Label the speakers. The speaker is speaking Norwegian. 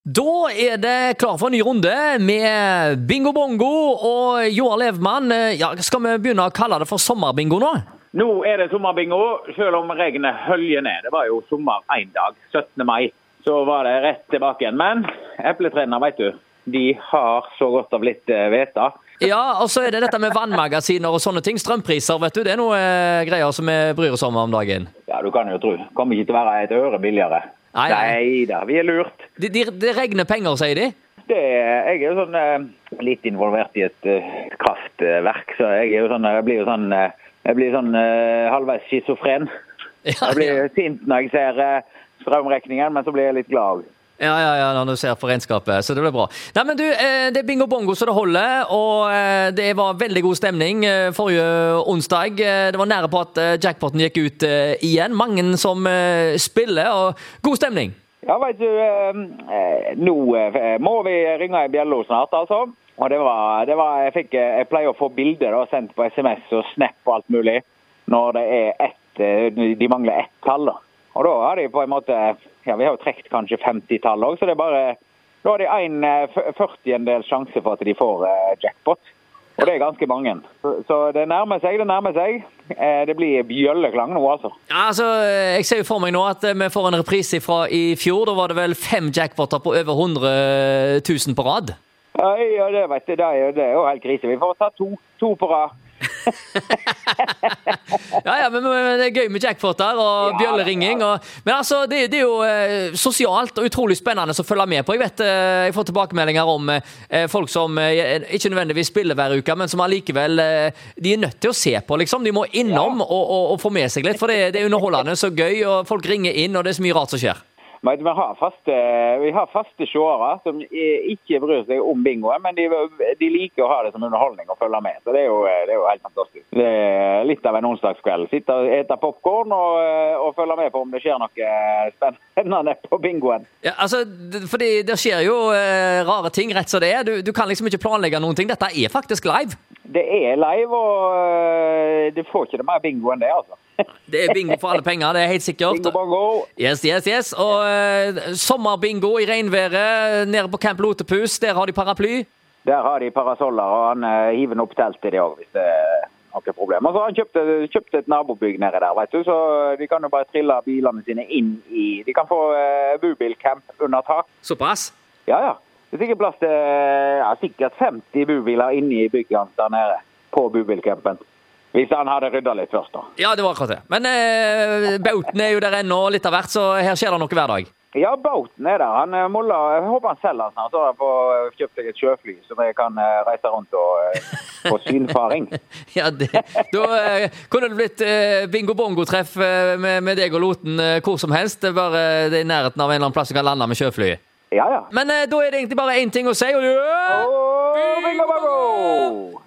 Speaker 1: Da er det klar for en ny runde med bingo bongo og Joar Levmann. Ja, skal vi begynne å kalle det for sommerbingo nå?
Speaker 2: Nå er det sommerbingo, selv om regnet høljer ned. Det var jo sommer én dag, 17. mai. Så var det rett tilbake igjen. Men epletrærne, vet du, de har så godt av litt hvete.
Speaker 1: Ja, og så er det dette med vannmagasiner og sånne ting. Strømpriser, vet du. Det er noe eh, greier som vi bryr oss om om dagen.
Speaker 2: Ja, du kan jo tro. Kommer ikke til å være et øre billigere.
Speaker 1: Nei, nei.
Speaker 2: Da, vi er lurt.
Speaker 1: Det de, de regner penger, sier de.
Speaker 2: Det, jeg er jo sånn eh, litt involvert i et uh, kraftverk, så jeg, er jo sånn, jeg blir jo sånn, eh, jeg blir sånn uh, halvveis schizofren.
Speaker 1: Ja,
Speaker 2: Jeg blir
Speaker 1: ja.
Speaker 2: sint når jeg ser uh, strømregningen, men så blir jeg litt glad.
Speaker 1: Ja, ja, ja, når du ser på regnskapet, så det blir bra. Nei, men du, eh, Det er bingo bongo så det holder, og eh, det var veldig god stemning eh, forrige onsdag. Det var nære på at jackpoten gikk ut igjen. Mange som spiller, og god stemning.
Speaker 2: Ja, vet du, nå må vi ringe i bjelle snart, altså. Og det var, det var jeg, fikk, jeg pleier å få bilder da, sendt på SMS og Snap og alt mulig når det er ett, de mangler ett tall. da. Og da har de på en måte Ja, vi har jo trukket kanskje 50 tall òg, så det er bare Da har de en eh, 40-endels sjanse for at de får eh, jackpot. Og det er ganske mange. Så, det nærmer seg, det nærmer seg. Eh, Det blir bjølleklang nå, altså.
Speaker 1: Ja, altså, Jeg ser jo for meg nå at vi får en reprise fra i fjor. Da var det vel fem jackpoter på over 100 000 på rad.
Speaker 2: Ja, ja, det, vet du, det, er jo, det er jo helt krise. Vi får ta to, to på rad.
Speaker 1: Ja, ja, men, men det er gøy med jackpoter og
Speaker 2: Ja,
Speaker 1: bjølleringing. Og, men altså, det, det er jo eh, sosialt og utrolig spennende å følge med på. Jeg vet, eh, jeg får tilbakemeldinger om eh, folk som eh, ikke nødvendigvis spiller hver uke, men som allikevel eh, de er nødt til å se på, liksom. De må innom og, og, og få med seg litt, for det, det er underholdende, så gøy, og folk ringer inn, og det er så mye rart som skjer.
Speaker 2: Vi har faste, vi faste seere som ikke bryr seg om bingoen, men de, de liker å ha det som underholdning og følge med. Så det er jo, det er jo helt fantastisk. Det er litt av en onsdagskveld. Sitte og ete popkorn og, og følge med på om det skjer noe spennende på bingoen.
Speaker 1: Ja, altså, fordi det skjer jo eh, rare ting rett som det er. Du, du kan liksom ikke planlegge noen ting. Dette er faktisk live.
Speaker 2: Det er live, og øh, du får ikke det mer bingo enn det, altså.
Speaker 1: Det er bingo for alle penger, det er helt sikkert.
Speaker 2: Bingo bongo.
Speaker 1: Yes, yes, yes. Og uh, sommerbingo i regnværet nede på Camp Lotepus. Der har de paraply.
Speaker 2: Der har de parasoller, og han uh, hiver opp teltet de òg, hvis det er noe problem. Og så han kjøpte, kjøpte, et nabobygg nede der, vet du, så de kan jo bare trille bilene sine inn i De kan få uh, bubilcamp under tak.
Speaker 1: Såpass?
Speaker 2: Ja, ja. Er sikkert plass til ja, sikkert 50 bubiler inne i bygget hans der nede på bubilcampen. Hvis han hadde rydda litt først, da.
Speaker 1: Ja, det var akkurat det. Men eh, Bauten er jo der ennå, litt av hvert, så her skjer det noe hver dag.
Speaker 2: Ja, båten er der. Han, eh, Molla, jeg håper han selger snart. Så har jeg kjøpt seg et sjøfly som jeg kan eh, reise rundt og eh, få synfaring.
Speaker 1: Ja, det, Da eh, kunne det blitt eh, bingo-bongo-treff eh, med, med deg og Loten eh, hvor som helst. Det bare det er i nærheten av en eller annen plass du kan lande med sjøflyet.
Speaker 2: Ja, ja.
Speaker 1: Men eh, da er det egentlig bare én ting å si, og det er!